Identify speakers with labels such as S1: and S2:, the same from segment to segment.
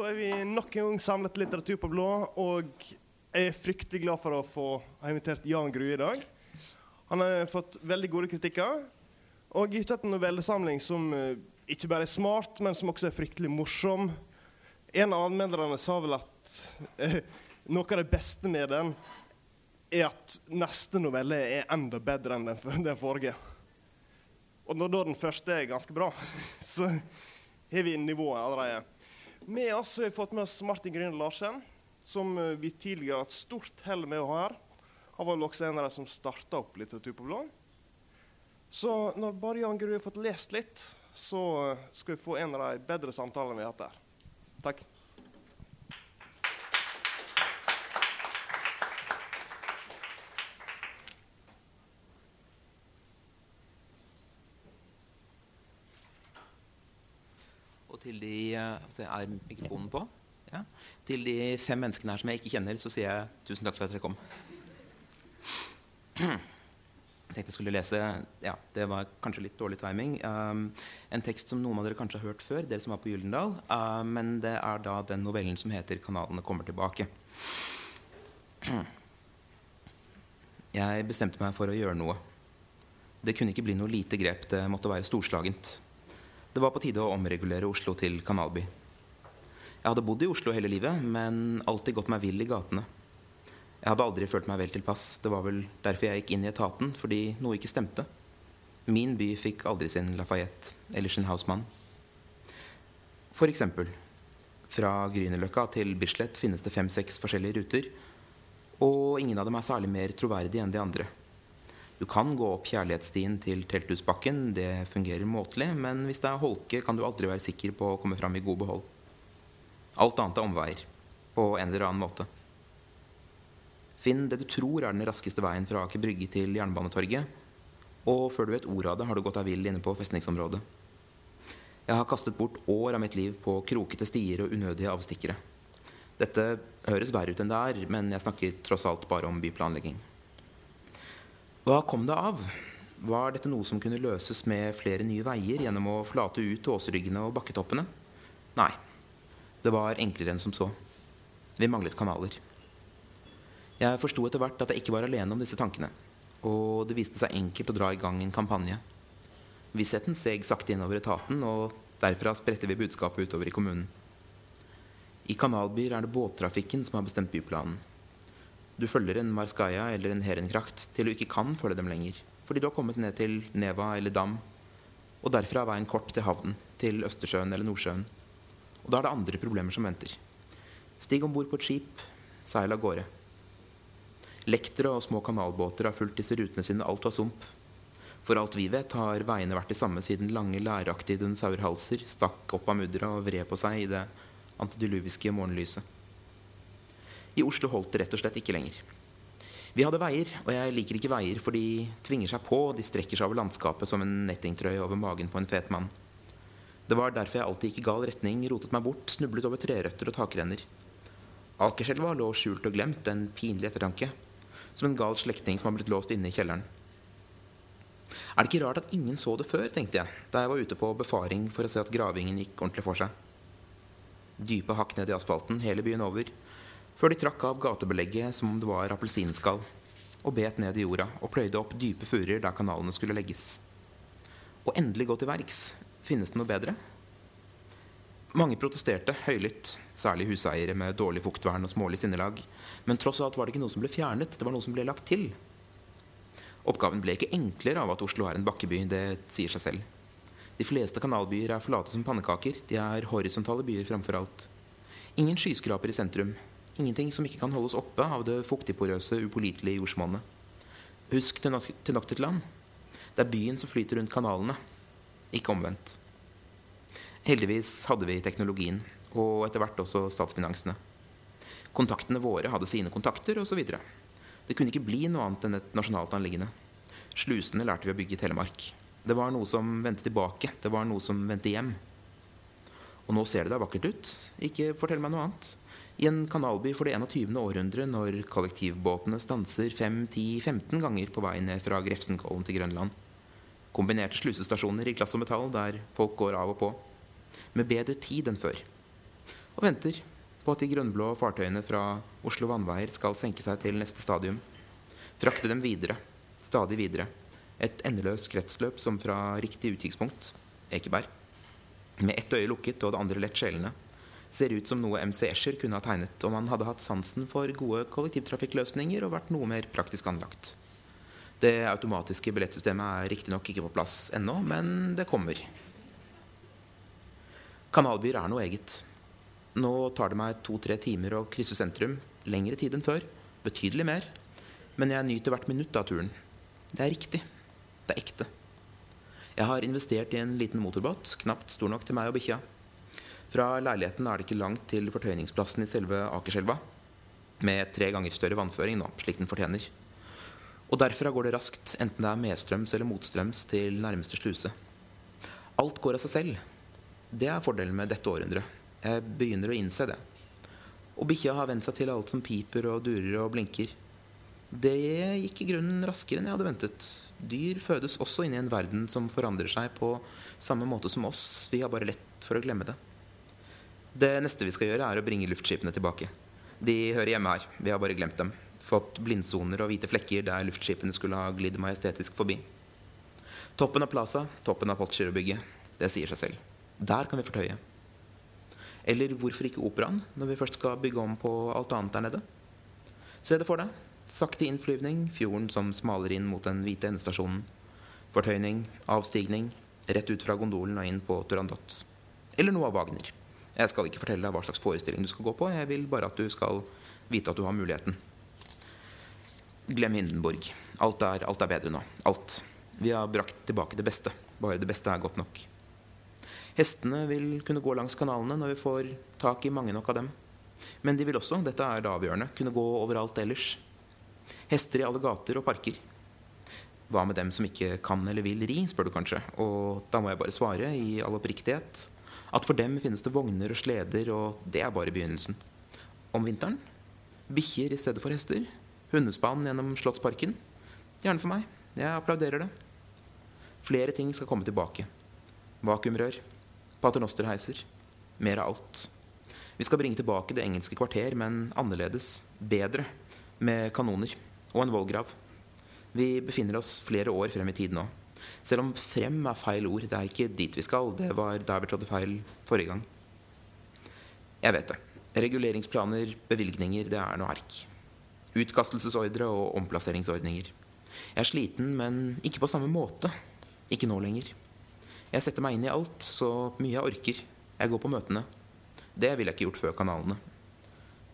S1: Da er vi nok en gang samlet litteratur på blå, og jeg er fryktelig glad for å få ha invitert Jan Grue i dag. Han har fått veldig gode kritikker, og gitt ut en novellesamling som eh, ikke bare er smart, men som også er fryktelig morsom. En av anmelderne sa vel at eh, noe av det beste med den er at neste novelle er enda bedre enn den, den forrige. Og når da den første er ganske bra, så har vi nivået allerede. Med oss har vi fått med oss Martin Grüner Larsen, som eh, vi tidligere har hatt stort hell med å ha her. Han var vel også en av de som starta opp Litteratur på blå. Så når bare Jan Grue har fått lest litt, så eh, skal vi få en av de bedre samtalene vi har hatt her. Takk.
S2: Og til de Er mikrofonen på? Ja. Til de fem menneskene her som jeg ikke kjenner, så sier jeg tusen takk for at dere kom. Jeg tenkte jeg skulle lese ja, Det var kanskje litt dårlig timing. Um, en tekst som noen av dere kanskje har hørt før, dere som var på Gyldendal. Uh, men det er da den novellen som heter 'Kanalene kommer tilbake'. Jeg bestemte meg for å gjøre noe. Det kunne ikke bli noe lite grep. Det måtte være storslagent. Det var på tide å omregulere Oslo til kanalby. Jeg hadde bodd i Oslo hele livet, men alltid gått meg vill i gatene. Jeg hadde aldri følt meg vel tilpass. Det var vel derfor jeg gikk inn i etaten, fordi noe ikke stemte. Min by fikk aldri sin Lafayette eller sin Hausmann. For eksempel. Fra Grünerløkka til Bislett finnes det fem-seks forskjellige ruter, og ingen av dem er særlig mer troverdige enn de andre. Du kan gå opp kjærlighetsstien til Telthusbakken, det fungerer måtelig, men hvis det er holke, kan du aldri være sikker på å komme fram i god behold. Alt annet er omveier, på en eller annen måte. Finn det du tror er den raskeste veien fra Aker Brygge til Jernbanetorget, og før du vet ordet av det, har du gått deg vill inne på festningsområdet. Jeg har kastet bort år av mitt liv på krokete stier og unødige avstikkere. Dette høres verre ut enn det er, men jeg snakker tross alt bare om byplanlegging. Hva kom det av? Var dette noe som kunne løses med flere nye veier gjennom å flate ut åsryggene og bakketoppene? Nei. Det var enklere enn som så. Vi manglet kanaler. Jeg forsto etter hvert at jeg ikke var alene om disse tankene, og det viste seg enkelt å dra i gang en kampanje. Vissheten seg sakte innover etaten, og derfra spredte vi budskapet utover i kommunen. I kanalbyer er det båttrafikken som har bestemt byplanen. Du følger en Marskaya eller en Herenkrakt til du ikke kan følge dem lenger, fordi du har kommet ned til Neva eller Dam, og derfra er veien kort til havnen, til Østersjøen eller Nordsjøen. Og da er det andre problemer som venter. Stig om bord på et skip, seil av gårde. Lektere og små kanalbåter har fulgt disse rutene sine alt var sump. For alt vi vet, har veiene vært de samme siden lange, læraktige dinosaurhalser stakk opp av mudderet og vred på seg i det antidiluviske morgenlyset. I Oslo holdt det rett og slett ikke lenger. Vi hadde veier, og jeg liker ikke veier, for de tvinger seg på, og de strekker seg over landskapet som en nettingtrøye over magen på en fet mann. Det var derfor jeg alltid gikk i gal retning, rotet meg bort, snublet over trerøtter og takrenner. Akerselva lå skjult og glemt, en pinlig ettertanke. Som en gal slektning som har blitt låst inne i kjelleren. Er det ikke rart at ingen så det før, tenkte jeg, da jeg var ute på befaring for å se at gravingen gikk ordentlig for seg. Dype hakk ned i asfalten hele byen over, før de trakk av gatebelegget som om det var appelsinskall, og bet ned i jorda og pløyde opp dype furer der kanalene skulle legges. Og endelig gå til verks. Finnes det noe bedre? Mange protesterte høylytt, særlig huseiere med dårlig fuktvern og smålig sinnelag. Men tross alt var det ikke noe som ble fjernet, det var noe som ble lagt til. Oppgaven ble ikke enklere av at Oslo er en bakkeby, det sier seg selv. De fleste kanalbyer er flate som pannekaker, de er horisontale byer framfor alt. Ingen skyskraper i sentrum, ingenting som ikke kan holdes oppe av det fuktigporøse, upålitelige jordsmonnet. Husk Tenochtitlan. Det er byen som flyter rundt kanalene, ikke omvendt. Heldigvis hadde vi teknologien, og etter hvert også statsfinansene. Kontaktene våre hadde sine kontakter, osv. Det kunne ikke bli noe annet enn et nasjonalt anliggende. Slusene lærte vi å bygge i Telemark. Det var noe som vendte tilbake. Det var noe som vendte hjem. Og nå ser det da vakkert ut. Ikke fortell meg noe annet. I en kanalby for det 21. århundre, når kollektivbåtene stanser 5-10-15 ganger på vei ned fra Grefsenkollen til Grønland. Kombinerte slusestasjoner i glass og metall der folk går av og på med bedre tid enn før. og venter på at de grønnblå fartøyene fra Oslo Vannveier skal senke seg til neste stadium. Frakte dem videre, stadig videre. Et endeløst kretsløp som fra riktig utkikkspunkt, Ekeberg, med ett øye lukket og det andre lett skjelende, ser ut som noe MC Escher kunne ha tegnet om han hadde hatt sansen for gode kollektivtrafikkløsninger og vært noe mer praktisk anlagt. Det automatiske billettsystemet er riktignok ikke på plass ennå, men det kommer. Kanalbyer er noe eget. Nå tar det meg to-tre timer å krysse sentrum. Lengre tid enn før. Betydelig mer. Men jeg nyter hvert minutt av turen. Det er riktig. Det er ekte. Jeg har investert i en liten motorbåt, knapt stor nok til meg og bikkja. Fra leiligheten er det ikke langt til fortøyningsplassen i selve Akerselva. Med tre ganger større vannføring, nå, slik den fortjener. Og derfra går det raskt, enten det er medstrøms eller motstrøms, til nærmeste sluse. Alt går av seg selv. Det er fordelen med dette århundret. Jeg begynner å innse det. Og bikkja har vent seg til alt som piper og durer og blinker. Det gikk i grunnen raskere enn jeg hadde ventet. Dyr fødes også inn i en verden som forandrer seg på samme måte som oss. Vi har bare lett for å glemme det. Det neste vi skal gjøre, er å bringe luftskipene tilbake. De hører hjemme her. Vi har bare glemt dem. Fått blindsoner og hvite flekker der luftskipene skulle ha glidd majestetisk forbi. Toppen av Plaza, toppen av Postgirobygget. Det sier seg selv. Der kan vi fortøye. Eller hvorfor ikke operaen, når vi først skal bygge om på alt annet der nede? Se det for deg. Sakte innflyvning, fjorden som smaler inn mot den hvite endestasjonen. Fortøyning, avstigning, rett ut fra gondolen og inn på Turandot. Eller noe av Wagner. Jeg skal ikke fortelle deg hva slags forestilling du skal gå på, jeg vil bare at du skal vite at du har muligheten. Glem Hindenburg. Alt er, alt er bedre nå. Alt. Vi har brakt tilbake det beste. Bare det beste er godt nok. Hestene vil kunne gå langs kanalene når vi får tak i mange nok av dem. Men de vil også, dette er det avgjørende, kunne gå overalt ellers. Hester i alle gater og parker. Hva med dem som ikke kan eller vil ri, spør du kanskje. Og da må jeg bare svare, i all oppriktighet, at for dem finnes det vogner og sleder, og det er bare begynnelsen. Om vinteren bikkjer i stedet for hester. Hundespann gjennom Slottsparken. Gjerne for meg. Jeg applauderer det. Flere ting skal komme tilbake. Vakuumrør, paternosterheiser. Mer av alt. Vi skal bringe tilbake det engelske kvarter, men annerledes. Bedre. Med kanoner. Og en vollgrav. Vi befinner oss flere år frem i tid nå. Selv om 'frem' er feil ord. Det er ikke dit vi skal. Det var der vi trådte feil forrige gang. Jeg vet det. Reguleringsplaner, bevilgninger, det er noe ark. Utkastelsesordre og omplasseringsordninger. Jeg er sliten, men ikke på samme måte. Ikke nå lenger. Jeg setter meg inn i alt, så mye jeg orker. Jeg går på møtene. Det ville jeg ikke gjort før kanalene.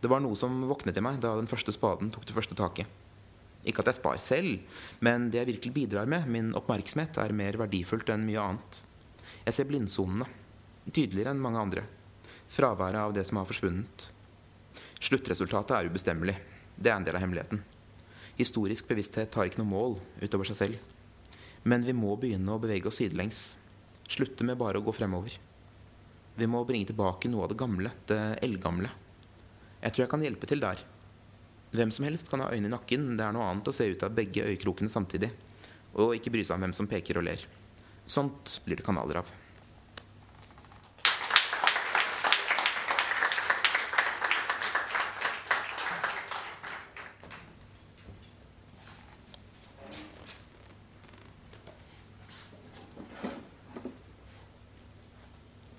S2: Det var noe som våknet i meg da den første spaden tok det første taket. Ikke at jeg spar selv, men det jeg virkelig bidrar med, min oppmerksomhet, er mer verdifullt enn mye annet. Jeg ser blindsonene. Tydeligere enn mange andre. Fraværet av det som har forsvunnet. Sluttresultatet er ubestemmelig. Det er en del av hemmeligheten. Historisk bevissthet har ikke noe mål utover seg selv. Men vi må begynne å bevege oss sidelengs. Slutte med bare å gå fremover. Vi må bringe tilbake noe av det gamle, det eldgamle. Jeg tror jeg kan hjelpe til der. Hvem som helst kan ha øyne i nakken. Det er noe annet å se ut av begge øyekrokene samtidig. Og ikke bry seg om hvem som peker og ler. Sånt blir det kanaler av.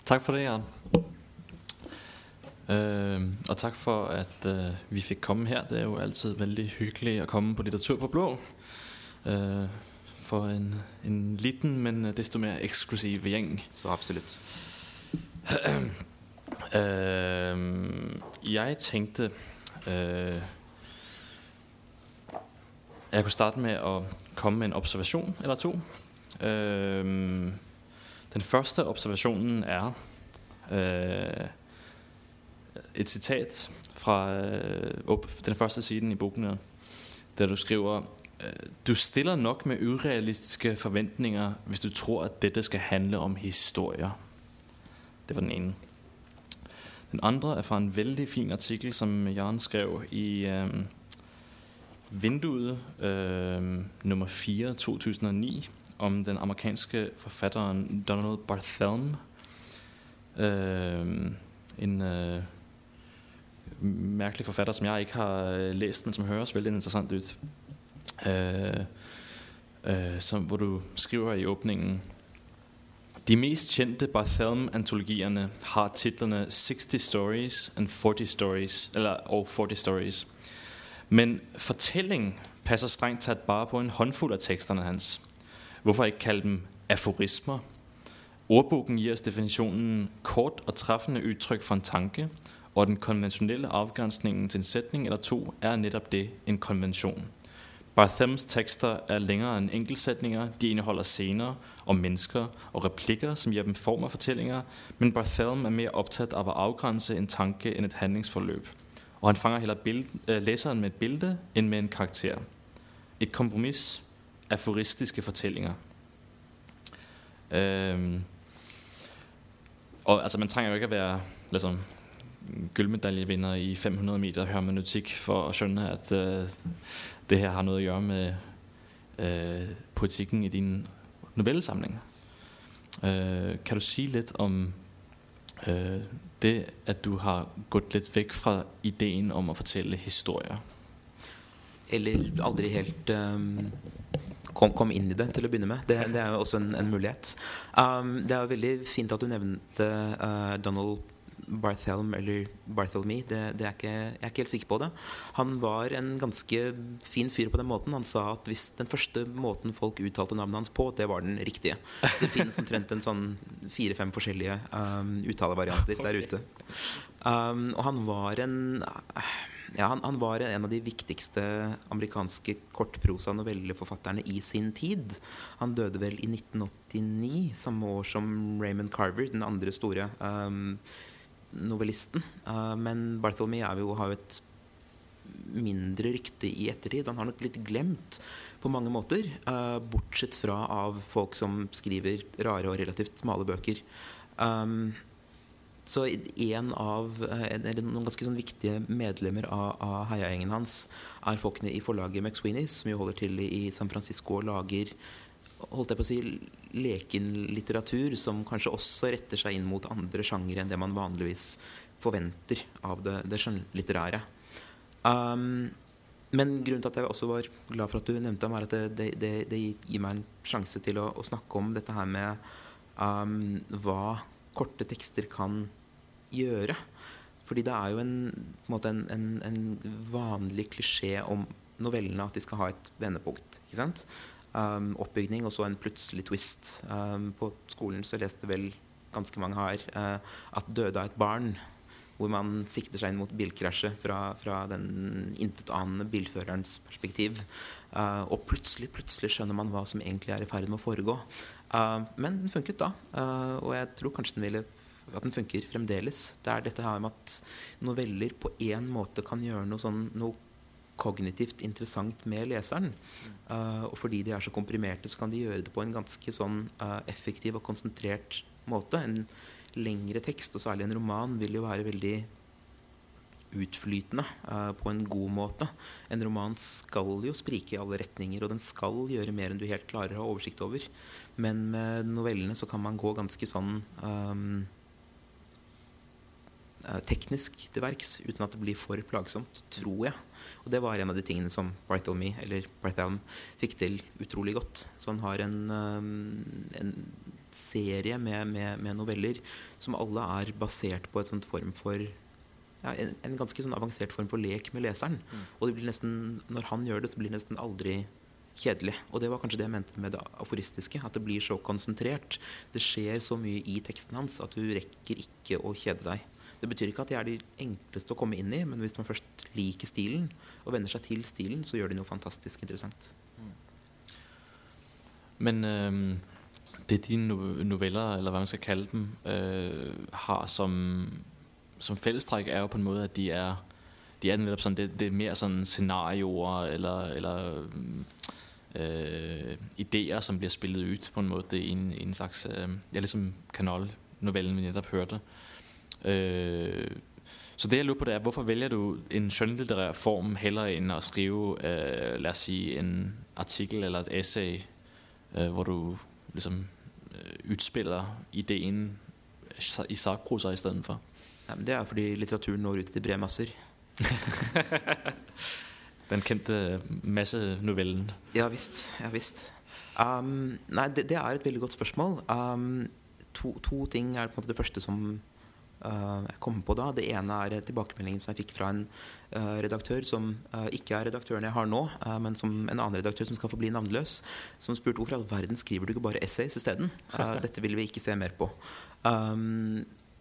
S3: Takk for det, Jan. Øh, og tak for at øh, vi fikk komme her. Det er jo alltid veldig hyggelig å komme på Litteratur på blå. Øh, for en, en, liten, men desto mer eksklusiv gjeng.
S2: Så absolutt.
S3: jeg tenkte Jeg kunne starte med å komme med en observasjon eller to. Uh, den første observasjonen er øh, et sitat fra øh, den første siden i boken, der du skriver øh, Du stiller nok med urealistiske forventninger hvis du tror at dette skal handle om historier. Det var den ene. Den andre er fra en veldig fin artikkel som Jaren skrev i øh, Vinduet øh, nummer 4 2009 om den amerikanske forfatteren Donald Barthelm. Øh, en mærkelig forfatter, som jeg ikke har lest, læst, men som høres veldig interessant ut. Uh, uh, som, hvor du skriver i åpningen De mest kjente Barthelm-antologiene har titlene 60 Stories and 40 Stories, eller, og 40 Stories. Men fortelling passer strengt tatt bare på en håndfull av tekstene hans. Hvorfor ikke kalle dem aforismer? Ordboken gir oss definisjonen kort og treffende uttrykk for en tanke, og den konvensjonelle avgrensningen til en setning eller to er nettopp det, en konvensjon. Barthems tekster er lengre enn enkeltsetninger, de inneholder scener om mennesker og replikker som gir dem form av fortellinger, men Barthelm er mer opptatt av å avgrense en tanke enn et handlingsforløp. Og han fanger heller bild, øh, leseren med et bilde enn med en karakter. Et kompromiss, aforistiske fortellinger. Um, og altså, Man trenger jo ikke å være liksom, gullmedaljevinner i 500 meter hermeneutikk for å skjønne at uh, det her har noe å gjøre med uh, poetikken i din novellesamling. Uh, kan du si litt om det at du har gått litt vekk fra ideen om å fortelle historier?
S2: Eller aldri helt um, kom, kom, inn i det til å begynne med. Det, det er jo også en, en mulighet. Um, det er jo veldig fint at du nevnte uh, Donald Barthelm eller Barthelme. Det, det er ikke, jeg er ikke helt sikker på det. Han var en ganske fin fyr på den måten. Han sa at hvis den første måten folk uttalte navnet hans på, det var den riktige. Så det finnes omtrent en sånn fire-fem forskjellige um, uttalevarianter der ute. Um, og han var en ja, han, han, var en av de viktigste amerikanske kortprosa-novelleforfatterne i sin tid. Han døde vel i 1989, samme år som Raymond Carver, den andre store um, novellisten. Uh, men Bartholomew har jo et mindre rykte i ettertid. Han har nok blitt glemt på mange måter, uh, bortsett fra av folk som skriver rare og relativt smale bøker. Um, så en av, eh, eller noen ganske sånn viktige medlemmer av, av heiagjengen hans er folkene i forlaget McSweeney's, som jo holder til i San Francisco og lager holdt jeg på å si, lekenlitteratur som kanskje også retter seg inn mot andre sjangere enn det man vanligvis forventer av det, det skjønnlitterære. Um, men grunnen til at jeg også var glad for at du nevnte ham, er at det, det, det gir meg en sjanse til å, å snakke om dette her med um, hva korte tekster kan gjøre. Fordi det er jo en, en, en, en vanlig klisjé om novellene at de skal ha et vendepunkt. ikke sant? Um, oppbygning og så en plutselig twist. Um, på skolen så leste vel ganske mange her uh, at 'Døde av et barn', hvor man sikter seg inn mot bilkrasjet fra, fra den intetanende bilførerens perspektiv. Uh, og plutselig, plutselig skjønner man hva som egentlig er i ferd med å foregå. Uh, men den funket da, uh, og jeg tror kanskje den ville at den funker fremdeles. Det er dette her med at noveller på én måte kan gjøre noe sånn noe kognitivt interessant med leseren. Uh, og fordi de er så komprimerte, så kan de gjøre det på en ganske sånn uh, effektiv og konsentrert måte. En lengre tekst, og særlig en roman, vil jo være veldig utflytende uh, på en god måte. En roman skal jo sprike i alle retninger, og den skal gjøre mer enn du helt klarer å ha oversikt over. Men med novellene så kan man gå ganske sånn um, teknisk til verks uten at det blir for plagsomt, tror jeg. Og det var en av de tingene som Barthelme, eller Barthelm, fikk til utrolig godt. Så han har en, um, en serie med, med, med, noveller som alle er basert på et sånt form for ja, en, en, ganske sånn avansert form for lek med leseren. Mm. Og det blir nesten, når han gjør det, så blir det nesten aldri kjedelig. Og det var kanskje det jeg mente med det aforistiske. At det blir så konsentrert. Det skjer så mye i teksten hans at du rekker ikke å kjede deg. Det betyr ikke at de er de enkleste å komme inn i, men hvis man først liker stilen og venner seg til stilen, så gjør de noe fantastisk interessant. Mm.
S3: Men øh, det dine noveller, eller hva man skal kalle dem, øh, har som, som fellestrekk, er jo på en måte at de er, de er nettopp sånn, det, det, er mer sånn scenarioer eller, eller øh, ideer som blir spillet ut på en måte i en, en slags øh, Ja, liksom kanalnovellen vi nettopp hørte. Øh, så det jeg lurer på det er, Hvorfor velger du en skjønnlitterær form heller enn å skrive øh, la oss si, en artikkel eller et essay øh, hvor du liksom øh, utspiller ideen i sakprosa istedenfor?
S2: Ja, det er fordi litteraturen når ut til brede masser.
S3: Den kjente massenovellen.
S2: Ja visst. Ja visst. Um, nei, det, det, er et veldig godt spørsmål. Um, to, to, ting er måte det første som jeg kom på da. Det ene er tilbakemeldingen som jeg fikk fra en uh, redaktør som uh, ikke er redaktøren jeg har nå, men som en annen redaktør som skal få bli navnløs, som spurte hvorfor i all verden skriver du ikke bare essays isteden? Dette vil vi ikke se mer på.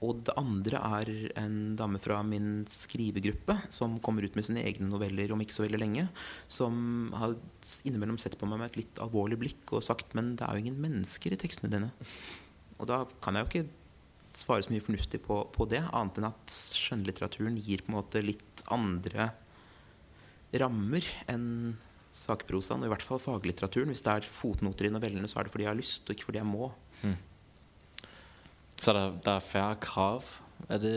S2: Og det andre er en dame fra min skrivegruppe som kommer ut med sine egne noveller om ikke så veldig lenge. Som har innimellom sett på meg med et litt alvorlig blikk og sagt men det er jo ingen mennesker i tekstene dine. Og da kan jeg jo ikke svare så mye fornuftig på, på det, annet enn at skjønnlitteraturen gir på en måte litt andre rammer enn sakprosaen, og i hvert fall faglitteraturen. Hvis det er fotnoter i novellene, så er det fordi jeg har lyst, og ikke fordi jeg må. Mm.
S3: Så der, der er færre krav? Er det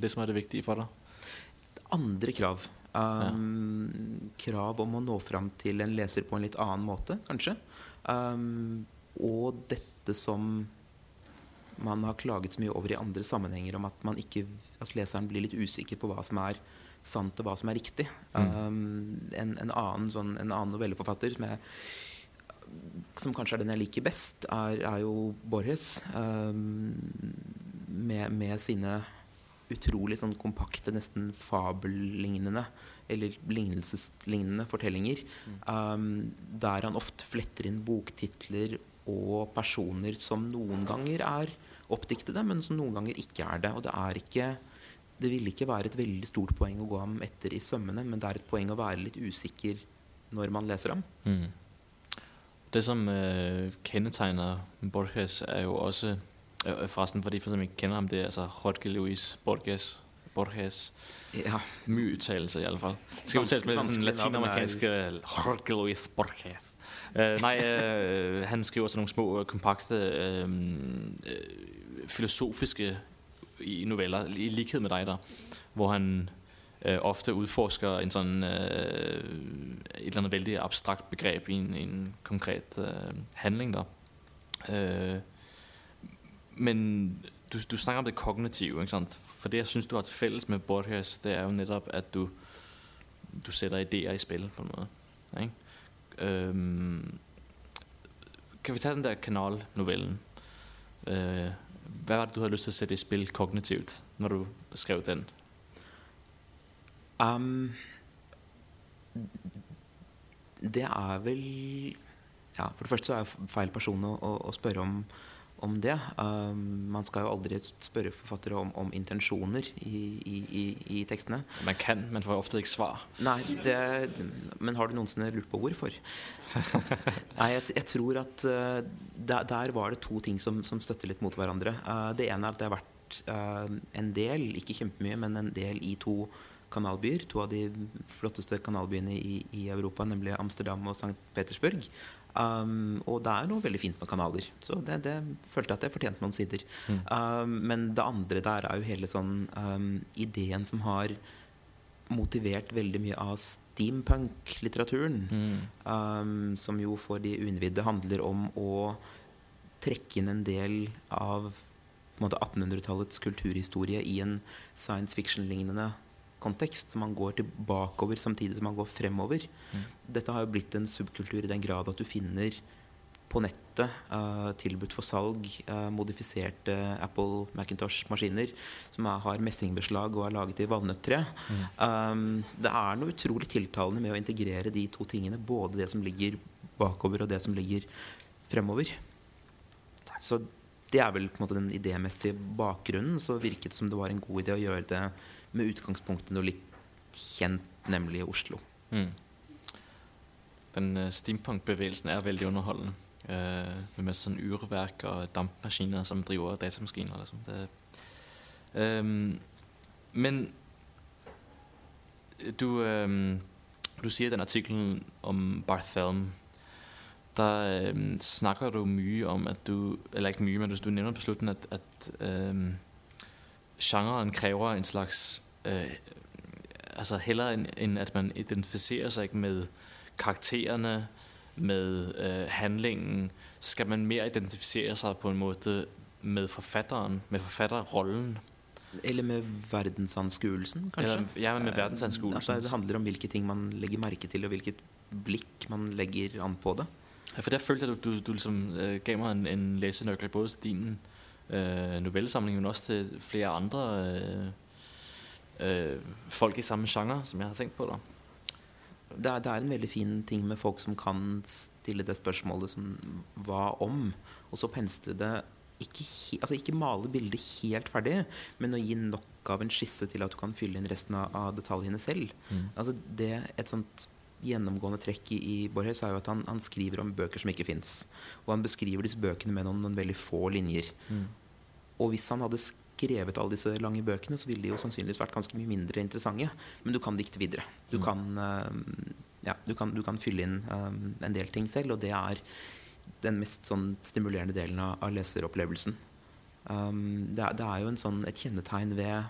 S3: det som er det viktige for deg?
S2: Andre krav. Um, ja. Krav om å nå fram til en leser på en litt annen måte, kanskje. Um, og dette som man har klaget så mye over i andre sammenhenger, om at, ikke, at leseren blir litt usikker på hva som er sant og hva som er riktig. Mm. Um, en, en, annen, sånn, en, annen, novelleforfatter som jeg som kanskje er den jeg liker best, er, er jo Borges. Um, med, med, sine utrolig sånn kompakte, nesten fabellignende eller lignelseslignende fortellinger. Um, der han ofte fletter inn boktitler og personer som noen ganger er oppdiktede, men som noen ganger ikke er det. Og det er ikke det vil ikke være et veldig stort poeng å gå ham etter i sømmene, men det er et poeng å være litt usikker når man leser ham. Mm.
S3: Det som øh, kjennetegner Borges, er jo også øh, Forresten, for de som ikke kjenner ham, det er altså Jorge Luis Borges. Borges.
S2: Ja.
S3: Mye uttalelse, i alle fall. Skal uttales med den latinamerikanske Jorge Luis Borges. Uh, nei, uh, han skriver også noen små, kompakte, uh, filosofiske noveller, i likhet med deg, der, hvor han øh, ofte utforsker en sånn, øh, et eller annet veldig abstrakt begrep i en, en konkret øh, handling der. Øh, men du, du snakker om det kognitive? For det jeg synes du har til fælles med Borges, det er jo netop at du, du sætter ideer i spil på en måte. Ikke? Kan vi tage den der kanalnovellen? Øh, hva var det, du hadde lyst til å sette i spill kognitivt, når du skrev den?
S2: Um, det er vel ja, For det første så er jeg feil person å, å, å spørre om, om det. Um, man skal jo aldri spørre forfattere om, om intensjoner i, i, i, i, tekstene.
S3: Man kan, men får ofte ikke svar.
S2: Nei, det, Men har du noensinne lurt på hvorfor? Nei, jeg, jeg, tror at uh, der, der, var det to ting som, som støtter litt mot hverandre. Uh, det ene er at det har vært uh, en del, ikke kjempemye, men en del i to kanalbyer. To av de flotteste kanalbyene i, i Europa, nemlig Amsterdam og St. Petersburg. Um, og det er noe veldig fint med kanaler. Så det, det følte jeg at jeg fortjente noen sider. Mm. Um, men det andre der er jo hele sånn um, ideen som har motivert veldig mye av steampunk-litteraturen. Mm. Um, som jo for de uinnvidde handler om å trekke inn en del av 1800-tallets kulturhistorie i en science fiction-lignende kontekst. Så man går tilbakeover samtidig som man går fremover. Mm. Dette har jo blitt en subkultur i den grad at du finner på nettet uh, tilbudt for salg uh, modifiserte Apple Macintosh-maskiner som er, har messingbeslag og er laget i valnøtttre. Mm. Um, det er noe utrolig tiltalende med å integrere de to tingene. Både det som ligger bakover, og det som ligger fremover. Så det er vel på en måte den idémessige bakgrunnen. Så virket det som det var en god idé å gjøre det med utgangspunkt i noe litt kjent, nemlig Oslo. Mm.
S3: Den uh, steampunk-bevegelsen er veldig underholdende. Uh, med masse sånn urverk og dampmaskiner som driver datamaskiner. Liksom. Det, um, men du, um, du sier i den artikkelen om Barthelm der øh, snakker du mye om at du Eller ikke mye, men du, du nevner på slutten at, at øh, sjangeren krever en slags øh, altså heller enn en at man identifiserer seg med karakterene, med øh, handlingen, skal man mer identifisere seg på en måte med forfatteren, med forfatterrollen.
S2: Eller med verdensanskuelsen, kanskje.
S3: Eller, ja, med
S2: Eh,
S3: verdensanskuelsen.
S2: altså, det handler om hvilke ting man legger merke til, og hvilket blikk man legger an på det.
S3: For der følte jeg, at du, du, du liksom, øh, gav meg en, en læsenøgle både til din øh, novellesamling, men også til flere andre øh, øh, folk i samme sjanger som jeg har tenkt på. da.
S2: Det er, det er en veldig fin ting med folk som kan stille det spørsmålet som hva om? Og så pensle det ikke, altså ikke male bildet helt ferdig, men å gi nok av en skisse til at du kan fylle inn resten av, av detaljene selv.
S3: Mm.
S2: Altså det, et sånt gjennomgående trekk i, i Borges er jo at han, han skriver om bøker som ikke fins. Og han beskriver disse bøkene med noen, noen veldig få linjer.
S3: Mm.
S2: Og hvis han hadde skrevet alle disse lange bøkene, så ville de jo sannsynligvis vært ganske mye mindre interessante. Men du kan dikte videre. Du,
S3: Mm.
S2: kan, uh, ja, du, kan, du kan fylle inn eh, en del ting selv, og det er den mest sånn stimulerende delen av, av leseropplevelsen. Um, det, er, det er jo en sånn, et kjennetegn ved jeg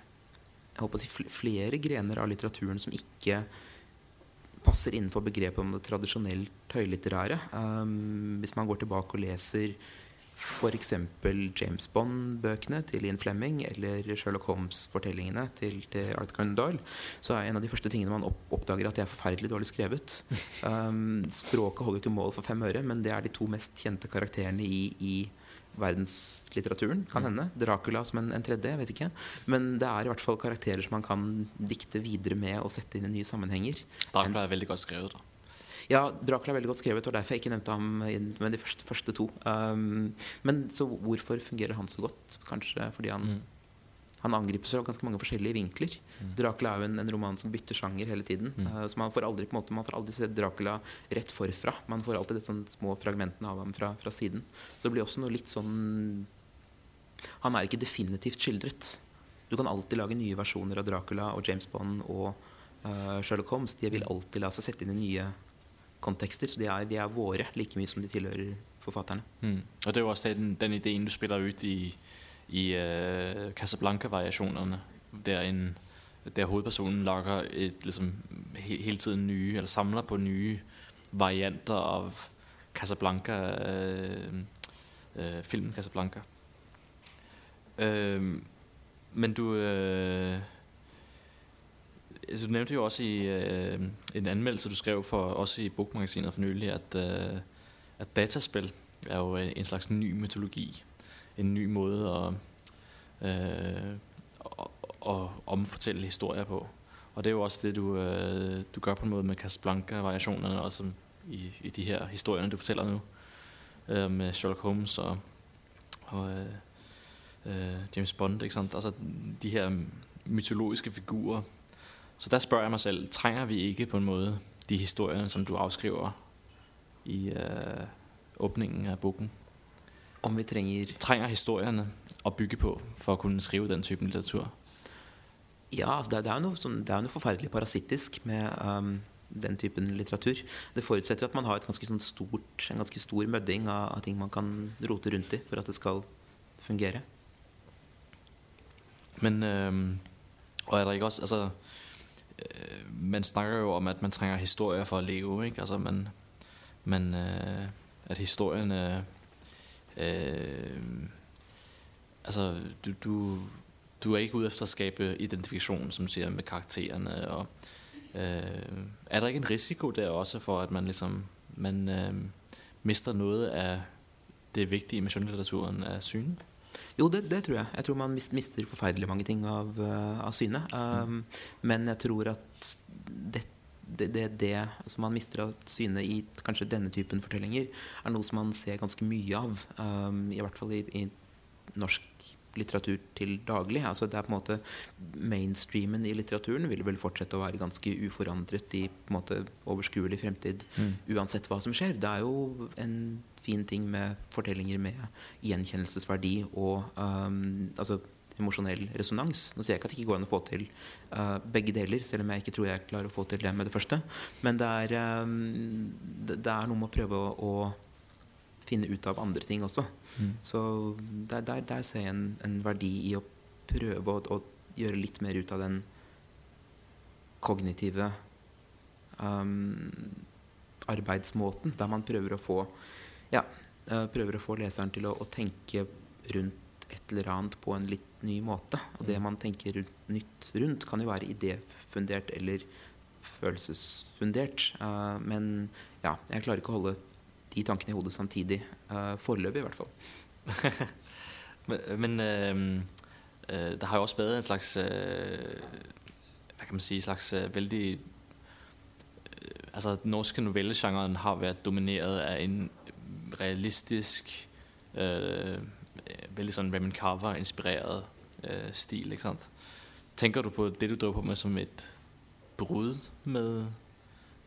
S2: håper å si, flere grener av litteraturen som ikke passer innenfor begrepet om det tradisjonelt høylitterære. Um, hvis man går tilbake og leser f.eks. James Bond-bøkene til Ian Fleming eller Sherlock Holmes-fortellingene til, til Arthur Conan Doyle, så er en av de første tingene man oppdager at det er forferdelig dårlig skrevet. Um, språket holder ikke mål for fem øre, men det er de to mest kjente karakterene i, i verdenslitteraturen. Kan hende. Dracula som en, en tredje, jeg vet ikke. Men det er i hvert fall karakterer som man kan dikte videre med og sette inn i nye sammenhenger.
S3: Dracula er veldig godt skrevet. da.
S2: Ja, Dracula er veldig godt skrevet, og derfor jeg ikke nevnte ham med de første, første to. Um, men så hvorfor fungerer han så godt? Kanskje fordi han,
S3: Mm.
S2: Han angripes fra ganske mange forskjellige vinkler. Dracula er jo en, en roman som bytter sjanger hele tiden.
S3: Mm.
S2: Uh, så man får aldri på en måte, man får aldri se Dracula rett forfra. Man får alltid de sånn små fragmentene av ham fra, fra siden. Så det blir også noe litt sånn Han er ikke definitivt skildret. Du kan alltid lage nye versjoner av Dracula og James Bond og uh, Sherlock Holmes. De vil alltid la seg sette inn i nye kontekster. De er, de er våre like mye som de tilhører forfatterne.
S3: Mm. Og det er jo også den, den ideen, du spiller ut i, i uh, Casablanca-variationerne, der, der hovedpersonen lager et, liksom, he, hele tiden nye, eller samler på nye varianter av Casablanca, uh, uh, filmen Casablanca. Men du... Altså, du nevnte jo også i øh, en anmeldelse, du skrev for også i Bokmagasinet for nylig, at, øh, at dataspill er jo en slags ny mytologi. En ny måde at, øh, at, at omfortælle historier på. Og det er jo også det, du, øh, du gør på en måde med Casablanca-variationerne, også i, i de her historier, du fortæller nu, øh, med Sherlock Holmes og, og øh, øh, James Bond? Altså de her mytologiske figurer. Så der spørger jeg mig selv, trænger vi ikke på en måde de historier, som du afskriver i øh, åbningen af boken?
S2: Om vi trenger
S3: Trenger historiene å bygge på for å kunne skrive den typen litteratur?
S2: Ja, altså det, er- det, er noe, sånn, det er noe forferdelig parasittisk med um, den typen litteratur. Det forutsetter jo at man har et ganske sånn stort, en ganske stor mødding av, av ting man kan rote rundt i for at det skal fungere.
S3: Men, um, og er det ikke også, altså, øh, man snakker jo om, at man trenger historier for å leve, ikke? Altså, man, man, øh, at historierne, øh, altså, du, du, du er ikke ude efter at skabe identifikation, som du siger, med karaktererne, og øh, er der ikke en risiko der også for, at man ligesom, man øh, mister noget af det vigtige med skjønnlitteraturen af syne?
S2: Jo, det, det tror jeg. Jeg tror man mister forferdelig mange ting av, uh, av syne. Um, Men jeg tror at det, det, det, det som man mister av syne i kanskje denne typen fortellinger, er noe som man ser ganske mye av. Um, I hvert fall i, i norsk litteratur til daglig. Altså det er på en måte Mainstreamen i litteraturen vil vel fortsette å være ganske uforandret i på en måte overskuelig fremtid uansett hva som skjer. Det er jo en fin ting med fortellinger med gjenkjennelsesverdi og um, altså emosjonell resonans. Nå sier jeg ikke at det ikke går an å få til uh, begge deler, selv om jeg ikke tror jeg klarer å få til det med det første. Men det er, um, det, det er noe med å prøve å, å finne ut av andre ting også. Så der, der, der ser jeg en, en verdi i å prøve å, å gjøre litt mer ut av den kognitive um, arbeidsmåten, der man prøver å få ja, prøver å få leseren til å, å tenke rundt et eller annet på en litt ny måte. Og det man tenker nytt rundt, kan jo være idéfundert eller følelsesfundert. Uh, men ja, jeg klarer ikke å holde de tankene i hodet samtidig. Uh, Foreløpig, i hvert fall.
S3: men, men uh, det har jo også vært en slags Hva kan man si slags veldig Altså, den norske novellesjangeren har vært dominert av en realistisk veldig sånn Raymond Carver-inspireret øh, stil. ikke sant? Tenker du på det du driver på med, som et brudd med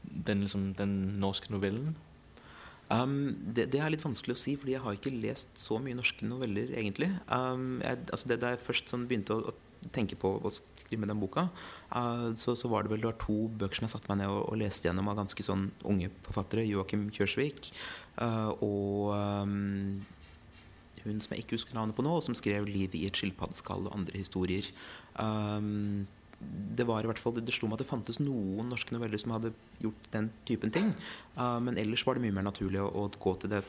S3: den, liksom, den norske novellen?
S2: Um, det, det, er litt vanskelig å si, fordi jeg har ikke lest så mye norske noveller, egentlig. Um, jeg, altså det, da jeg først sånn begynte å, å, tenke på å skrive den boka, uh, så, så, var det vel det var to bøker som jeg satte meg ned og, og leste gjennom av ganske sånn unge forfattere. Joakim Kjørsvik uh, og um, hun som jeg ikke husker navnet på nå, som skrev 'Livet i et skilpaddeskall' og andre historier. Um, det var i hvert fall, det slo meg at det fantes noen norske noveller som hadde gjort den typen ting. Uh, men ellers var det mye mer naturlig å, å gå til det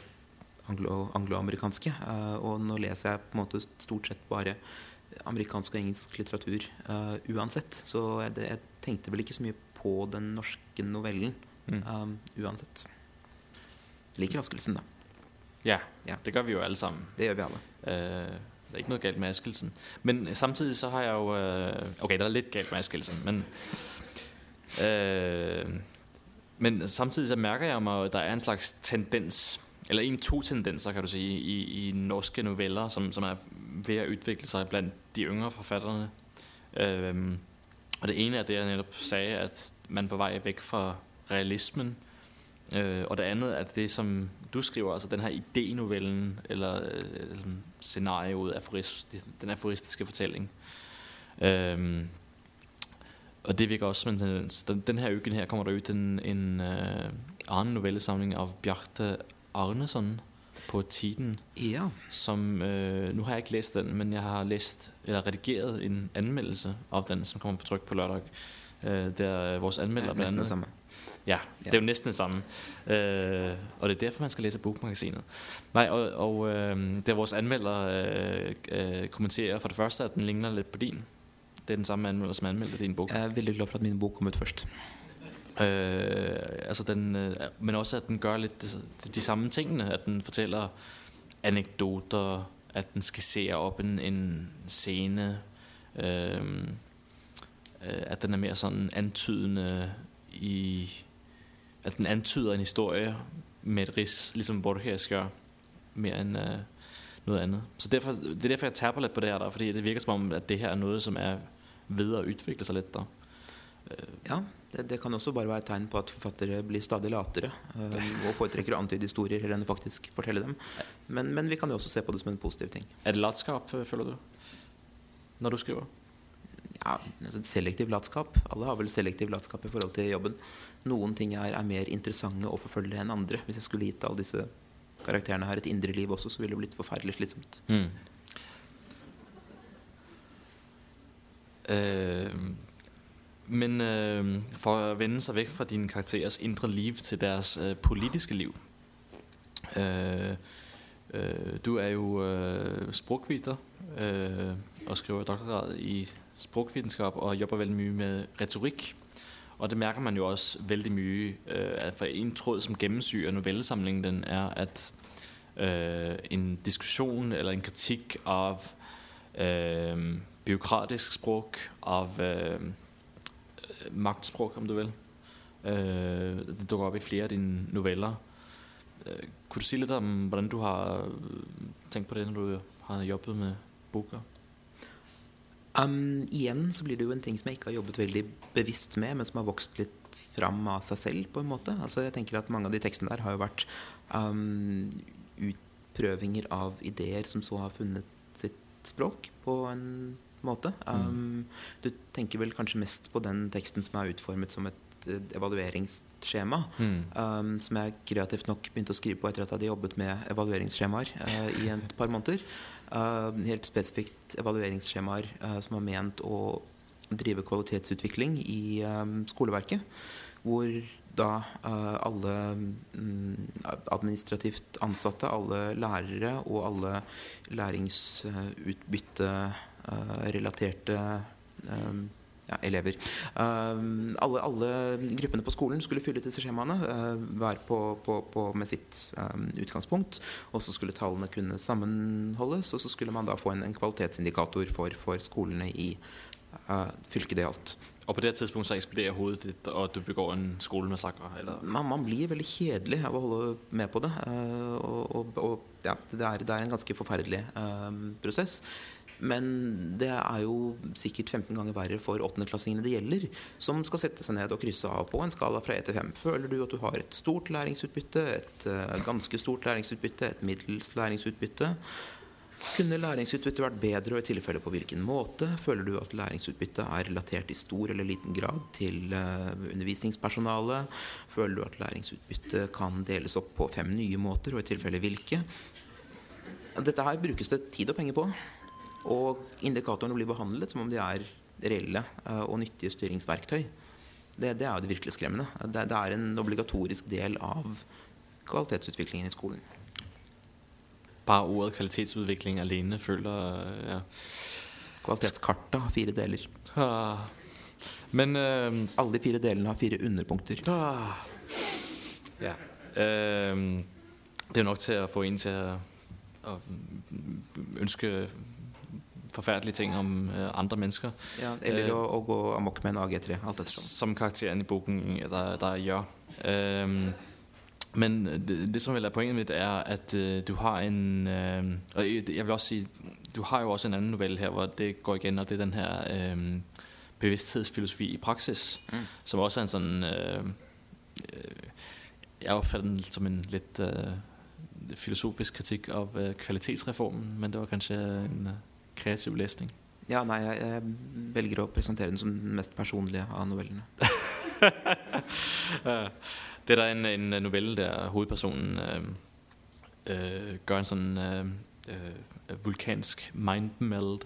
S2: angloamerikanske. Anglo uh, og nå leser jeg på en måte stort sett bare amerikansk og engelsk litteratur uh, uansett. Så jeg, jeg, tenkte vel ikke så mye på den norske novellen mm. um, uansett. Liker Askelsen, da.
S3: Ja, ja, det gør vi jo alle sammen.
S2: Det gjør vi alle.
S3: Øh, der er ikke noe galt med Askelsen. Men samtidig så har jeg jo øh, Ok, det er litt galt med Askelsen, men øh, Men samtidig så merker jeg meg at der er en slags tendens Eller en to tendenser, kan du si, i, i norske noveller som, som, er ved å utvikle seg blant de yngre forfatterne. Um, og Det ene er det jeg nettopp sa, at man er på vei vekk fra realismen. Uh, og det andet er det som du skriver, altså den her idénovellen, eller øh, scenarioet, aforist, den aforistiske fortælling. Øhm, og det virker også som en tendens. Den, den her uken her kommer der ut en, en øh, annen novellesamling av Bjarte Arneson på Tiden.
S2: Ja.
S3: Som, øh, nu har jeg ikke læst den, men jeg har læst, eller redigeret en anmeldelse av den, som kommer på tryk på lørdag. Øh, der vores anmelder
S2: ja, blandt andet
S3: ja, det er jo næsten det samme. Uh, og det er derfor man skal lese Bokmagasinet. Nei, og, og uh, det vores anmelder uh, kommenterer for det første at den ligner litt på din. Det er den samme anmelder som anmeldte din bok.
S2: Jeg er veldig glad for at min bok kom ut først.
S3: altså den, men også at den gjør litt de, de, samme tingene. At den forteller anekdoter, at den skisserer opp en, en scene. at den er mer sånn antydende i at den antyder en historie med et ris, liksom Borges gjør, mer enn uh, noe annet. Så derfor, Det er derfor jeg tapper litt på det her, der, fordi det virker som om at det her er noe som er ved å utvikle seg litt. da.
S2: Uh, ja, det, det, kan også bare være et tegn på at forfattere blir stadig latere øh, og foretrekker å antyde historier heller enn å faktisk fortelle dem. Men, men, vi kan jo også se på det som en positiv ting.
S3: Er det latskap, føler du, når du skriver?
S2: Ja, altså Selektiv latskap. Alle har vel selektiv latskap i forhold til jobben noen ting er, er, mer interessante å forfølge enn andre. Hvis jeg skulle gitt alle disse karakterene her et indre liv også, så ville det blitt forferdelig slitsomt. Mm.
S3: Uh, men uh, for å vende seg vekk fra dine karakterers indre liv til deres uh, politiske liv Du er jo språkviter og skriver doktorgrad i språkvitenskap og jobber veldig mye med retorikk. Og det merker man jo også veldig mye. Øh, for en tråd som gjennomsyrer novellesamlingen, den er at øh, en diskusjon eller en kritikk av øh, byråkratisk språk, av maktspråk, om du vil. Øh, dukker opp i flere av dine noveller. Kunne du si litt om hvordan du har tenkt på det når du har jobbet med boka?
S2: Um, igjen så blir det jo en ting som jeg ikke har jobbet veldig bevisst med, men som har vokst litt fram av seg selv. på en måte. Altså jeg tenker at Mange av de tekstene der har jo vært um, utprøvinger av ideer som så har funnet sitt språk på en måte. Um. Du tenker vel kanskje mest på den teksten som er utformet som et evalueringsskjema. Mm. Um, som jeg kreativt nok begynte å skrive på etter at jeg hadde jobbet med evalueringsskjemaer uh, i et par måneder. Uh, helt spesifikt evalueringsskjemaer uh, som var ment å drive kvalitetsutvikling i um, skoleverket. Hvor da alle um, administrativt ansatte, alle lærere og alle læringsutbytte eh, relaterte eh, ja, elever. Um, alle, alle, gruppene på skolen skulle fylle ut disse skjemaene, uh, hver på, på, på, med sitt um, utgangspunkt. Og så skulle tallene kunne sammenholdes, og så skulle man da få en, en kvalitetsindikator for, for, skolene i fylket det gjaldt.
S3: Og på det tidspunkt så eksploderer hodet ditt, og du begår en skolemassakre?
S2: Man, man, blir veldig kjedelig av å holde med på det. Og, og, og ja, det, er, det, er, en ganske forferdelig prosess. Men det er jo sikkert 15 ganger verre for åttendeklassingene det gjelder, som skal sette seg ned og krysse av på en skala fra 1 til 5. Føler du at du har et stort læringsutbytte, et uh, ganske stort læringsutbytte, et middels læringsutbytte? Kunne læringsutbyttet vært bedre, og i tilfelle på hvilken måte? Føler du at læringsutbyttet er relatert i stor eller liten grad til uh, undervisningspersonalet? Føler du at læringsutbyttet kan deles opp på fem nye måter, og i tilfelle hvilke? Dette her brukes det tid og penger på. Og indikatorene blir behandlet som om de er reelle uh, og nyttige styringsverktøy. Det, det, er jo det virkelig skremmende. Det, det, er en obligatorisk del av kvalitetsutviklingen i skolen.
S3: Bare ordet kvalitetsutvikling alene føler ja.
S2: Kvalitetskartet har fire deler.
S3: Ah. Men uh,
S2: Alle de fire delene har fire underpunkter.
S3: Ah. Ja. Uh, det er nok til å få en til å ønske forferdelige ting om uh, andre mennesker.
S2: Ja, eller å, å, gå amok med en AG3. alt etter
S3: Som karakteren i boken der, der gjør. Um, men det, det, som vel er poenget mitt, er at uh, du har en uh, Og jeg vil også si Du har jo også en annen novelle her hvor det går igjen, og det er den her um, bevissthetsfilosofi i praksis, mm. som også er en sånn Jeg oppfatter den som en litt filosofisk kritikk av kvalitetsreformen, men det var kanskje en kreativ lesning?
S2: Ja, nei, jeg, jeg, velger å presentere den som den mest personlige av novellene.
S3: det er da en, en, novelle der hovedpersonen øh, øh, gjør en sånn øh, vulkansk mindmeld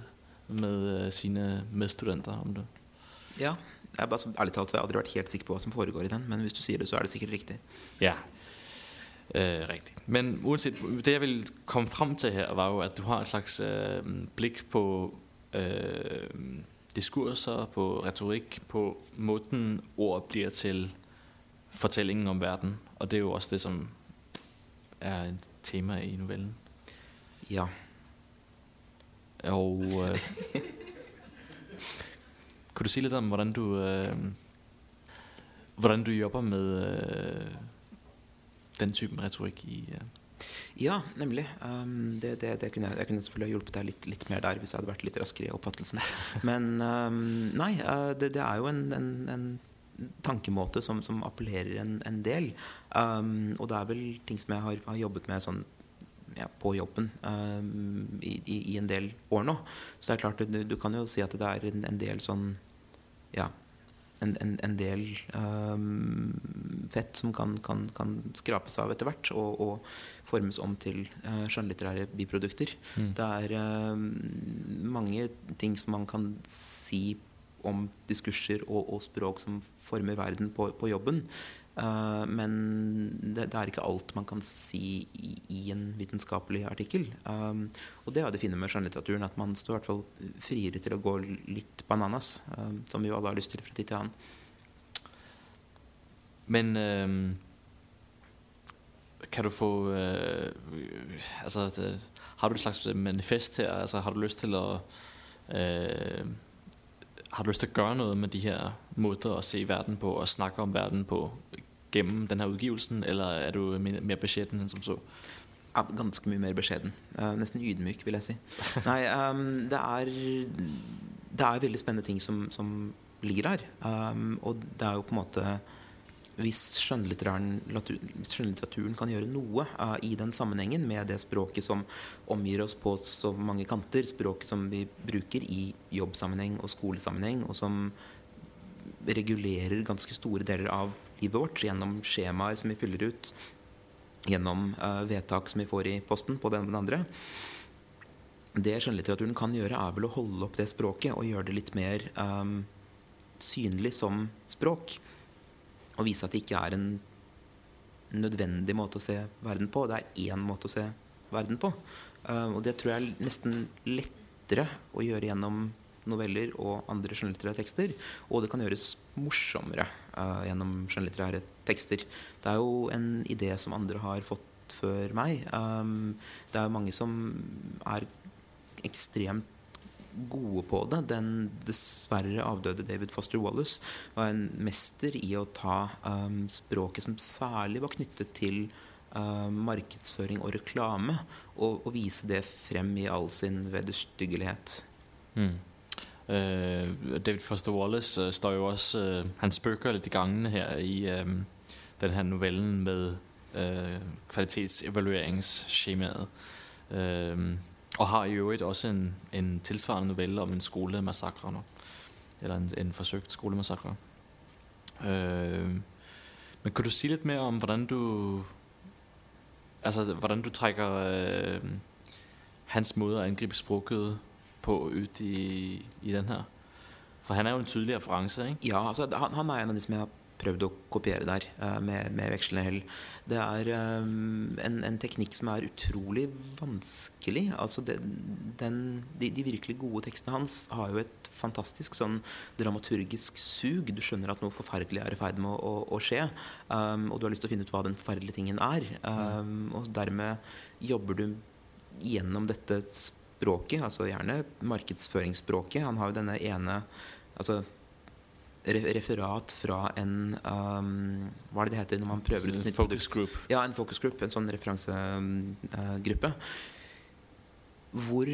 S3: med sine medstudenter om det.
S2: Ja. Jeg bare, ærlig talt så jeg aldri vært helt sikker på hva som foregår i den, men hvis du sier det, så er det sikkert riktig.
S3: Ja, Øh, rigtigt. Men uanset, det jeg ville komme frem til her, var jo, at du har et slags øh, blik på øh, diskurser, på retorik, på måten ord bliver til fortællingen om verden. Og det er jo også det, som er et tema i novellen.
S2: Ja.
S3: Og øh, kunne du sige lidt om, hvordan du, øh, hvordan du jobber med... Øh, den typen retorikk i uh...
S2: Ja, nemlig. Um, det, det, det kunne jeg, jeg, kunne selvfølgelig ha hjulpet deg litt, litt, mer der hvis jeg hadde vært litt raskere i oppfattelsen. Men um, nei, uh, det, det, er jo en, en, en tankemåte som, som appellerer en, en del. Um, og det er vel ting som jeg har, har jobbet med sånn ja, på jobben um, i, i, i, en del år nå. Så det er klart, du, du kan jo si at det er en, en del sånn ja, en, en, en del um, fett som kan, kan, kan, skrapes av etter hvert og, og, formes om til uh, skjønnlitterære biprodukter. Mm. Det er uh, mange ting som man kan si om diskurser og, og språk som former verden på, på jobben. Uh, men det, det, er ikke alt man kan si i, i en vitenskapelig artikkel. Um, og det er det fine med skjønnlitteraturen, at man står i hvert fall friere til å gå litt bananas. Uh, som vi jo alle har lyst til fra tid til annen.
S3: Men um, kan du få altså, det, Har du et slags manifest her? Altså, har du lyst til å har du lyst til å gjøre noe med de her måter å se verden på og snakke om verden på gjennom denne utgivelsen, eller er du mer beskjeden enn som så?
S2: Ja, ganske mye mer beskjeden. Uh, nesten ydmyk, vil jeg si. Nei, um, det, er, det er veldig spennende ting som, som ligger her. Um, og det er jo på en måte Hvis skjønnlitteraturen kan gjøre noe uh, i den sammenhengen med det språket som omgir oss på så mange kanter, språket som vi bruker i jobbsammenheng og skolesammenheng, og som regulerer ganske store deler av livet vårt gjennom skjemaer som vi fyller ut, gjennom uh, vedtak som vi får i posten på den og den andre. Det skjønnlitteraturen kan gjøre, er vel å holde opp det språket og gjøre det litt mer um, synlig som språk. Og vise at det ikke er en nødvendig måte å se verden på. Det er én måte å se verden på. Uh, og det tror jeg er nesten lettere å gjøre gjennom noveller og andre skjønnlitterære tekster. Og det kan gjøres morsommere uh, gjennom skjønnlitterære tekster. Det er jo en idé som andre har fått før meg. Um, det er jo mange som er ekstremt gode på det. Den dessverre avdøde David Foster Wallace var en mester i å ta um, språket som særlig var knyttet til uh, markedsføring og reklame, og, og, vise det frem i all sin vederstyggelighet. Mm.
S3: Uh, David Foster Wallace uh, står jo også uh, Han spøker litt i gangene her i denne novellen med kvalitetsevalueringsskjemaet. Og har i øvrigt også en, en tilsvarende novelle om en skolemassakre nå. Eller en, en forsøkt skolemassakre. men kan du si litt mer om hvordan du Altså hvordan du trekker hans måte å angripe språket på ut i, i den her? For han er jo en tydelig referanse? ikke?
S2: Ja, altså, han, han, er en av de som jeg har prøvd å kopiere der, uh, med, med, vekslende hell. Det er um, en, en, teknikk som er utrolig vanskelig. Altså, det, den, de, de, virkelig gode tekstene hans har jo et fantastisk sånn dramaturgisk sug. Du skjønner at noe forferdelig er i ferd med å, å, å skje, um, og du har lyst til å finne ut hva den forferdelige tingen er. Um, og dermed jobber du gjennom dette språket, altså gjerne markedsføringsspråket. Han har jo denne ene altså referat fra en um, Hva er det det heter når man prøver ut et
S3: nytt produkt? Group.
S2: Ja, en focus group. En sånn referansegruppe. Uh, hvor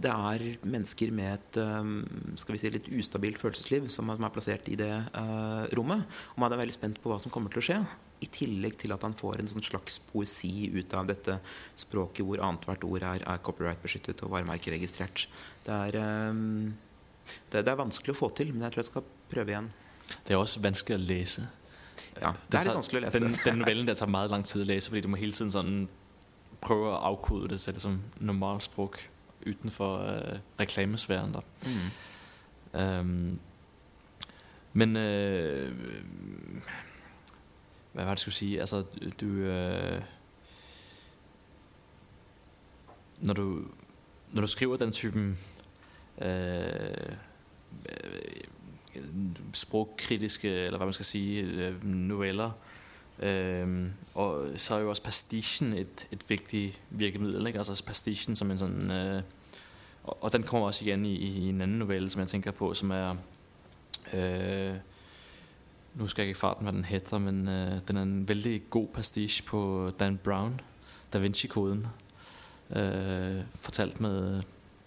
S2: det er mennesker med et um, skal vi si, litt ustabilt følelsesliv som er plassert i det uh, rommet. Og man er veldig spent på hva som kommer til å skje. I tillegg til at han får en sånn slags poesi ut av dette språket hvor annethvert ord er, er copyright-beskyttet og varemerkeregistrert. Det er, um, det, det er vanskelig å få til, men jeg tror jeg skal prøve igjen.
S3: Det er også vanskelig å lese.
S2: Ja, det er litt vanskelig å lese.
S3: Den, den novellen der tar veldig lang tid å lese, fordi du må hele tiden sånn prøve å avkode det til som normalspråk utenfor uh, reklamesfæren. Mm. Um, men uh, Hva var det, jeg skulle si? Altså, du... Øh, når du når du skriver den typen øh, sprogkritiske, eller hva man skal sige, øh, noveller, Um, og så er jo også pastisjen et, et viktig virkemiddel, ikke? Altså pastisjen som en sånn uh, og, den kommer også igjen i, i en annen novelle, som jeg tenker på, som er... uh, nu skal jeg ikke farten, hva den heter, men uh, den er en veldig god pastisje på Dan Brown, Da Vinci-koden. Fortalt med,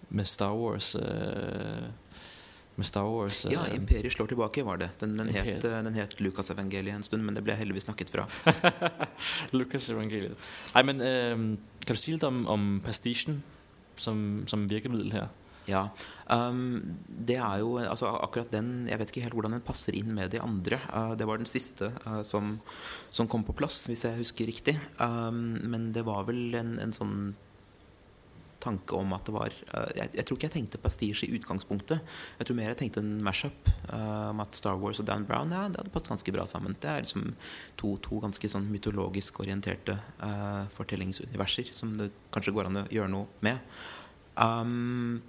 S3: med Star Wars... Uh, med Star Wars.
S2: Ja, 'Imperiet slår tilbake' var det. Den, den het, den het Lucas-evangeliet en stund, men det ble heldigvis snakket fra.
S3: Lucas-evangeliet. Nei, men uh, Kan du si litt om, om pastisjen som, som virkemiddel her?
S2: Ja. Um, det er jo altså akkurat den Jeg vet ikke helt hvordan den passer inn med de andre. Uh, det var den siste uh, som, som, kom på plass, hvis jeg husker riktig. Um, men det var vel en, en, sånn tanke om at det var uh, jeg, jeg, tror ikke jeg tenkte prestisje i utgangspunktet. Jeg tror mer jeg tenkte en mash-up om at Star Wars og Dan Brown ja, det hadde passet ganske bra sammen. Det er liksom to, to ganske sånn mytologisk orienterte fortellingsuniverser som det kanskje går an å gjøre noe med. Um,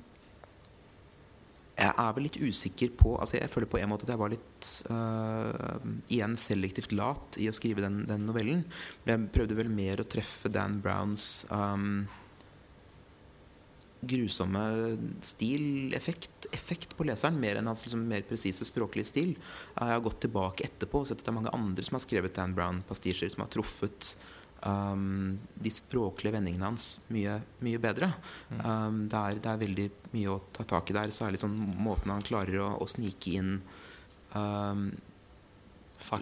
S2: jeg er vel litt usikker på altså Jeg føler på en måte at jeg var litt uh, igjen selektivt lat i å skrive den, den, novellen. Men jeg prøvde vel mer å treffe Dan Browns um, grusomme stil, effekt på leseren, mer enn hans liksom, mer presise språklige stil. Jeg har gått tilbake etterpå og sett at det er mange andre som har skrevet Dan Brown-pastisjer, som har truffet um, de språklige vendingene hans mye, mye bedre. Mm. Um, det, er, det, er, veldig mye å ta tak i der, særlig sånn måten han klarer å, å snike inn um,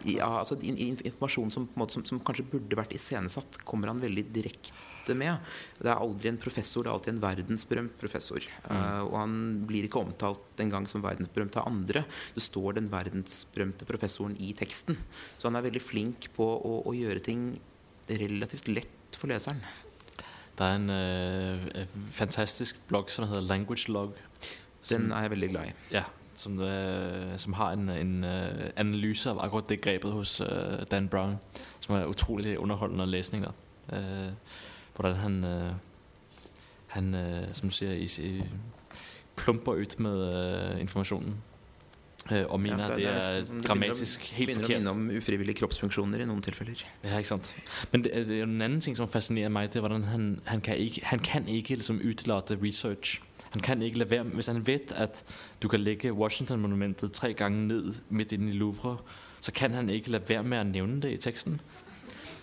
S2: ja, altså, informasjon som, som, som, kanskje burde vært iscenesatt, kommer han veldig direkte med. Det er aldri en professor, det er alltid en verdensberømt professor. Mm. Uh, og han blir ikke omtalt engang som verdensberømt av andre. Det står den verdensberømte professoren i teksten. Så han er veldig flink på å, å gjøre ting relativt lett for leseren.
S3: Det er en øh, fantastisk blogg som heter Language Log.
S2: Den er jeg veldig glad i.
S3: Ja, som, det, som har en, en analyse av akkurat det grepet hos Dan Brown, som er utrolig underholdende lesning. Uh, hvordan han, han som du sier, i, plumper ut med uh, informasjonen. Og mener
S2: Ja, det-
S3: det
S2: det er
S3: er
S2: nesten-
S3: grammatisk helt
S2: å
S3: forkert.
S2: minne om ufrivillige kroppsfunksjoner i noen tilfeller.
S3: Ja, ikke sant. Men det, det er en annen ting, som fascinerer meg, det er hvordan han, han kan ikke, han kan ikke liksom utelate research. Han kan ikke la være, hvis han vet, at du kan lægge Washington-monumentet tre gange ned midt inne i Louvre, så kan han ikke lade være med at nævne det i teksten.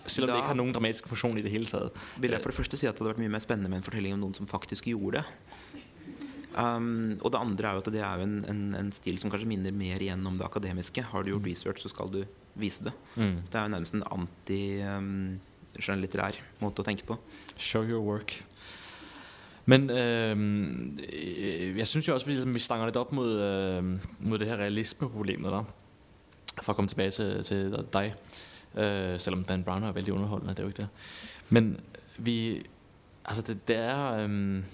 S3: Selvom
S2: Da-
S3: det ikke har noen dramatisk funksjon i det hele tatt.
S2: Vil jeg for det første si at det hadde vært mye mer spennende med en fortelling om noen som faktisk gjorde det. Um, og det andre er jo at det er jo en, en, en stil som kanskje minner mer igjen om det akademiske. Har du gjort research, så skal du vise det.
S3: Mm.
S2: Det er jo nærmest en anti-skjønnlitterær måte å tenke på.
S3: Show your work. Men øh, jeg synes jo også, vi, vi stanger litt opp mod, øh, mot det her realismeproblemet der. For å komme tilbake til, til dig. Øh, selvom Dan Brown er veldig underholdende, det er jo ikke det. Men vi, altså det, det er, um,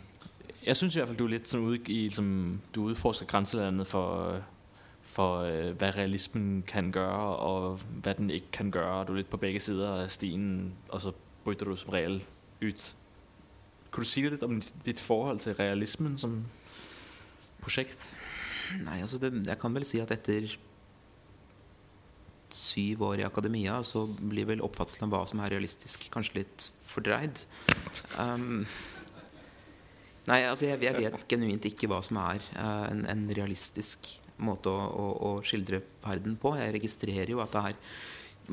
S3: jeg synes i hvert fall du er litt sånn ude i, som du utforsker grænselandet for, øh, for uh, hva realismen kan gjøre, og hva den ikke kan gjøre. Du er litt på begge sider av stien, og så bryter du som regel ut. Kunne du si litt om ditt forhold til realismen som projekt?
S2: Nei, altså det, Jeg kan vel si at etter syv år i akademia så blir vel oppfattelsen av hva som er realistisk, kanskje litt fordreid. Um, nei, altså jeg, jeg vet genuint ikke hva som er uh, en, en realistisk måte å, å, å skildre verden på. Jeg registrerer jo at det er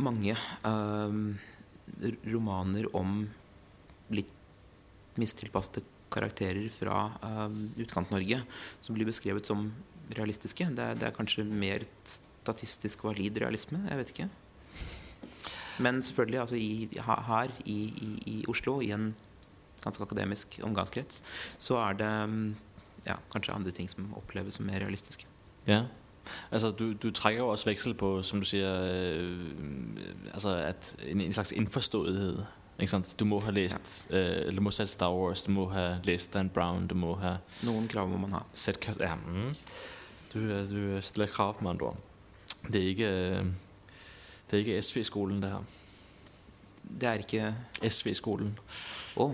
S2: mange um, romaner om litt mistilpassede karakterer fra um, Utkant-Norge som blir beskrevet som realistiske. Det det er kanskje mer statistisk valid realisme. Jeg vet ikke. Men selvfølgelig, altså i, her i, i, i Oslo, i en ganske akademisk omgangskrets, så er det um, ja, kanskje andre ting som oppleves som mer realistiske.
S3: Ja. Altså, du, du trækker jo også veksel på, som du sier, øh, altså at en, en slags indforståethed. Du må ha læst, ja. øh, du må sett Star Wars, du må ha læst Dan Brown, du må ha
S2: Noen krav må man ha.
S3: sett... Ja, mm. du, øh, du stiller krav med andre ord. Det er ikke, øh, det er ikke SV-skolen, det her.
S2: Det er ikke
S3: SV-skolen.
S2: Oh.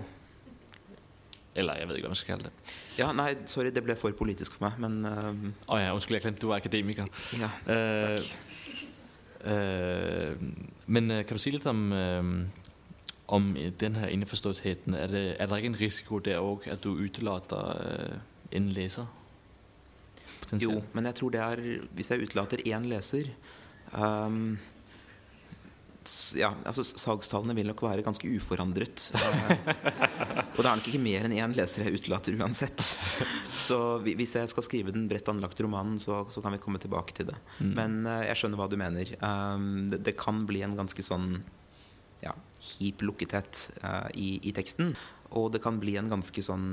S3: Eller jeg vet ikke, hva man skal kalle det.
S2: Ja, nei, sorry, det ble for politisk for meg, men
S3: Åh oh ja, undskyld, jeg glemte, du er akademiker.
S2: ja.
S3: uh, uh, men øh, kan du si litt om, øh, om denne innforståttheten? Er. Er, det, ikke en risiko der også, at du utelater en en læser? jeg.
S2: Jo, men jeg tror det er Hvis jeg utelater én leser um, ja, altså Salgstallene vil nok være ganske uforandret. Og det er nok ikke mer enn én leser jeg utelater uansett. Så hvis jeg skal skrive den bredt anlagte romanen, så, så kan vi komme tilbake til det.
S3: Mm.
S2: Men uh, jeg skjønner hva du mener. Um, det, det kan bli en ganske sånn ja, hip lukkethet uh, i, i teksten. Og det kan bli en ganske sånn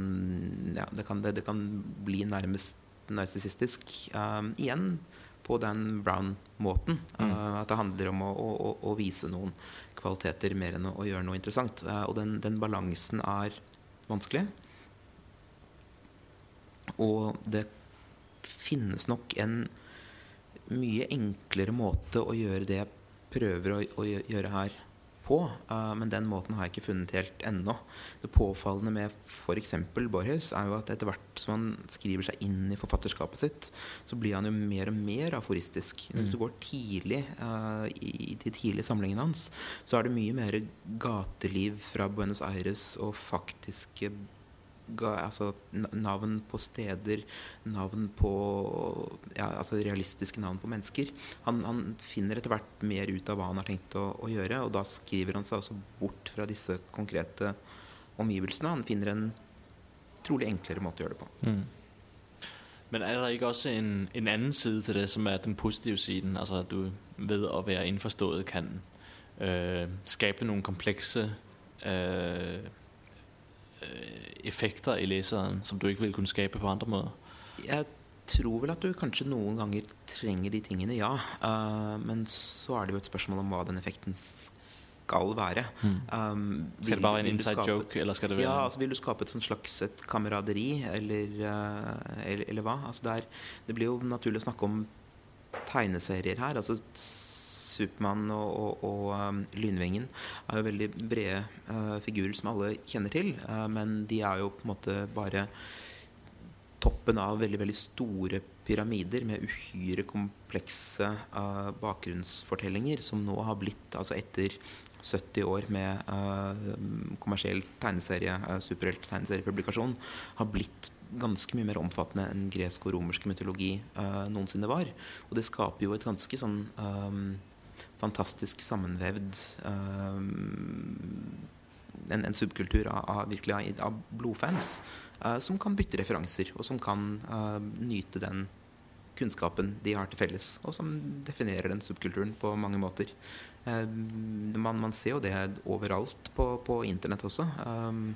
S2: Ja, det kan, det, det kan bli nærmest narsissistisk. Um, igjen på den Brown-måten.
S3: Mm.
S2: Uh, at det handler om å, å, å, vise noen kvaliteter mer enn å, å gjøre noe interessant. Uh, og den, den balansen er vanskelig. Og det finnes nok en mye enklere måte å gjøre det jeg prøver å, å gjøre her på. Uh, men den måten har jeg ikke funnet helt ennå. Det påfallende med f.eks. Borges er jo at etter hvert som han skriver seg inn i forfatterskapet sitt, så blir han jo mer og mer aforistisk. Hvis du går tidlig uh, i de tidlige samlingene hans, så er det mye mer gateliv fra Buenos Aires og faktiske altså, navn på steder, navn på ja, altså realistiske navn på mennesker. Han, han finner etter hvert mer ut av hva han har tenkt å, å gjøre, og da skriver han seg også bort fra disse konkrete omgivelsene. Han finner en trolig enklere måte å gjøre det på.
S3: Mm. Men er der ikke også en, en anden side til det, som er den positive siden? Altså at du ved å være innforstået kan øh, skape noen komplekse øh, effekter i leseren som du ikke vil kunne skape på andre måter?
S2: Jeg tror vel at du kanskje noen ganger trenger de tingene, ja. Uh, men så er det jo et spørsmål om hva den effekten skal være. Um,
S3: Skal
S2: vil-
S3: det bare være en inside
S2: skape-
S3: joke, eller skal det være
S2: Ja, altså Vil du skape et slags et kameraderi, eller, uh, eller, eller hva? Altså det, er, det blir jo naturlig å snakke om tegneserier her. Altså Supermann og, og, og um, Lynvingen er jo veldig brede uh, figurer som alle kjenner til. Uh, men de er jo på en måte bare toppen av veldig veldig store pyramider med uhyre komplekse uh, bakgrunnsfortellinger, som nå har blitt, altså etter 70 år med uh, kommersiell tegneserie, uh, superhelt-tegneseriepublikasjon, har blitt ganske mye mer omfattende enn gresk og romersk mytologi uh, noensinne var. Og det skaper jo et ganske sånn um, fantastisk sammenvevd uh, en, en, subkultur av, av, virkelig, av blodfans uh, som kan bytte referanser, og som kan uh, nyte den kunnskapen de har til felles, og som definerer den subkulturen på mange måter. Man, man, ser jo det overalt på, på internett også. Um,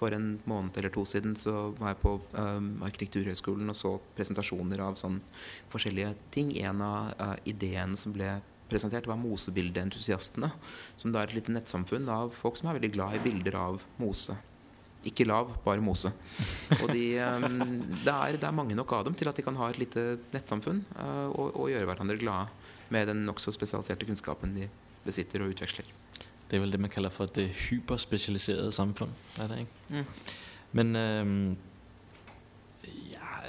S2: for en måned eller to siden så var jeg på um, Arkitekturhøgskolen og så presentasjoner av sånn forskjellige ting. En av uh, ideene som ble presentert, var mosebildeentusiastene. Som da er et lite nettsamfunn av folk som er veldig glad i bilder av mose. Ikke lav, bare mose. Og de, um, det, er, det, er, mange nok av dem til at de kan ha et lite nettsamfunn uh, og, og, gjøre hverandre glade med den nokså spesialiserte kunnskapen de besitter og utveksler.
S3: Det er vel det man kaller for det hyperspesialiserede samfunn. Er det ikke? Mm. Men ja,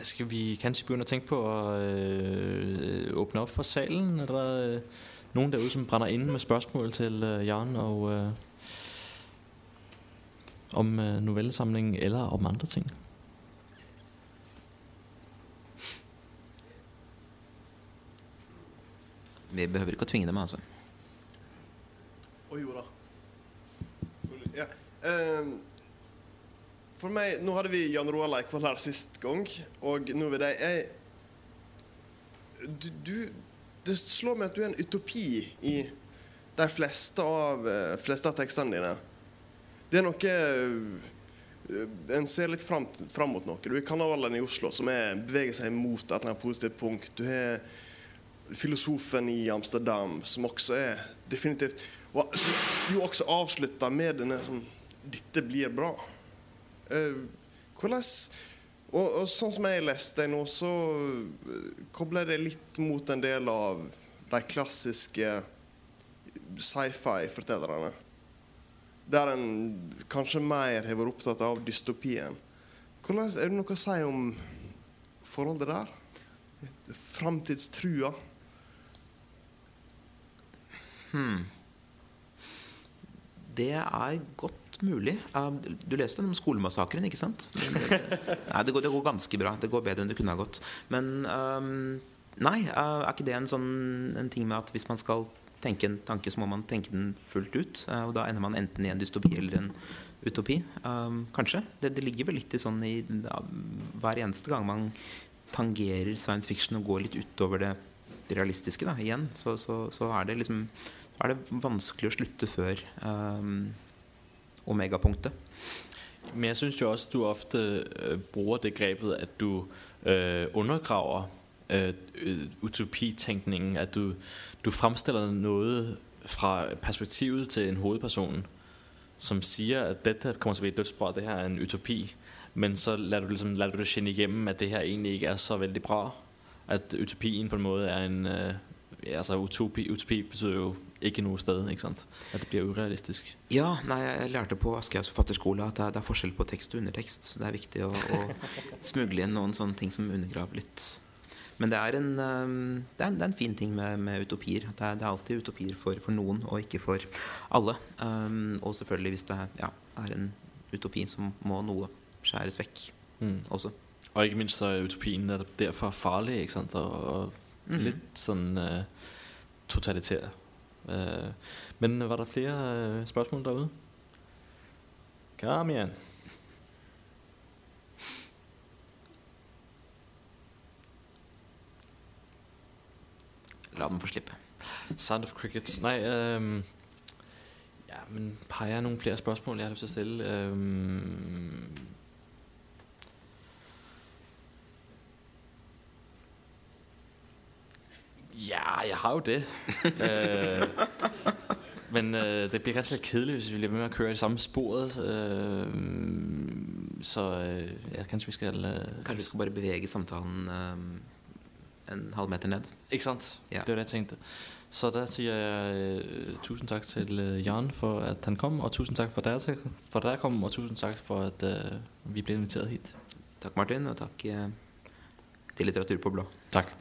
S3: skal vi kanskje begynne å tenke på å øh, åpne opp for salen? Er det øh, noen der ute som brenner inn med spørsmål til øh, Jan og øh, om øh, novellesamlingen eller om andre ting?
S2: Vi behøver ikke å tvinge dem, altså.
S1: Å jo da. Ja. Um, for meg Nå hadde vi Jan Roar Leikvoll her sist gang, og nå vil jeg du, du, Det slår meg at du er en utopi i de fleste av, uh, fleste av tekstene dine. Det er noe uh, En ser litt fram, fram, mot noe. Du er Kanalen i Oslo, som er, beveger seg mot et eller annet positivt punkt. Du har filosofen i Amsterdam, som også er definitivt og som jo også avslutter med denne sånn Dette blir bra. Uh, hvordan og, og, sånn som jeg leste nå, så uh, kobler det litt mot en del av de klassiske sci-fi-fortellerne. Der en kanskje mer har vært opptatt av dystopien. Hvordan, er det noe å si om forholdet der? Framtidstrua?
S2: Hmm. Det er godt mulig. Du leste den om skolemassakren, ikke sant? Nei, det går, det går, ganske bra. Det går bedre enn det kunne ha gått. Men um, nei, er ikke det en sånn en ting med at hvis man skal tenke en tanke, så må man tenke den fullt ut? Uh, og da ender man enten i en dystopi eller en utopi. Um, kanskje. Det, det, ligger vel litt i sånn i da, hver eneste gang man tangerer science fiction og går litt utover det realistiske da, igjen, så, så, så er det liksom er det vanskelig å slutte før um, omegapunktet.
S3: Men jeg syns jo også du ofte øh, bruker det grepet at du øh, undergraver øh, utopitenkningen. At du, du fremstiller noe fra perspektivet til en hovedperson som sier at dette kommer til å bli dødsbra, det her er en utopi. Men så lar du, liksom, du det skinne igjennom at det her egentlig ikke er så veldig bra. At utopien på en måte er en øh, altså utopi, utopi betyr jo ikke noe sted. ikke sant? At det blir urealistisk.
S2: Ja, nei, jeg lærte på Aschehougs forfatterskole at det er, er, forskjell på tekst og undertekst. Så det er viktig å, å smugle inn noen sånne ting som undergraver litt. Men det er en, um, det er en, det er en fin ting med, med utopier. Det er, det er, alltid utopier for, for, noen, og ikke for alle. Um, og selvfølgelig hvis det ja, er en utopi, så må noe skjæres vekk mm. også.
S3: Og ikke minst er utopien derfor farlig. ikke sant? Og, og mm. litt sånn uh, totalitær. Øh, men var der flere øh, spørsmål derude? Kom igjen.
S2: La dem få slippe.
S3: Sound of Crickets. Nei um, Ja, men har jeg noen flere spørsmål jeg har lyst til å stille? Um, Ja, jeg har jo det. øh, men øh, det blir ganske litt kjedelig hvis vi blir med å køre i samme sporet. Øh, så øh, ja, kanskje vi skal øh,
S2: Kanskje vi skal bare bevege samtalen øh, en halv meter ned.
S3: Ikke sant? Ja. Det var det jeg tenkte. Så da sier jeg tusen takk til Jan for at han kom, og tusen takk for at dere kom, og tusen takk for at vi ble invitert hit.
S2: Takk, Martin, og takk til Litteratur på blå.
S3: Tak.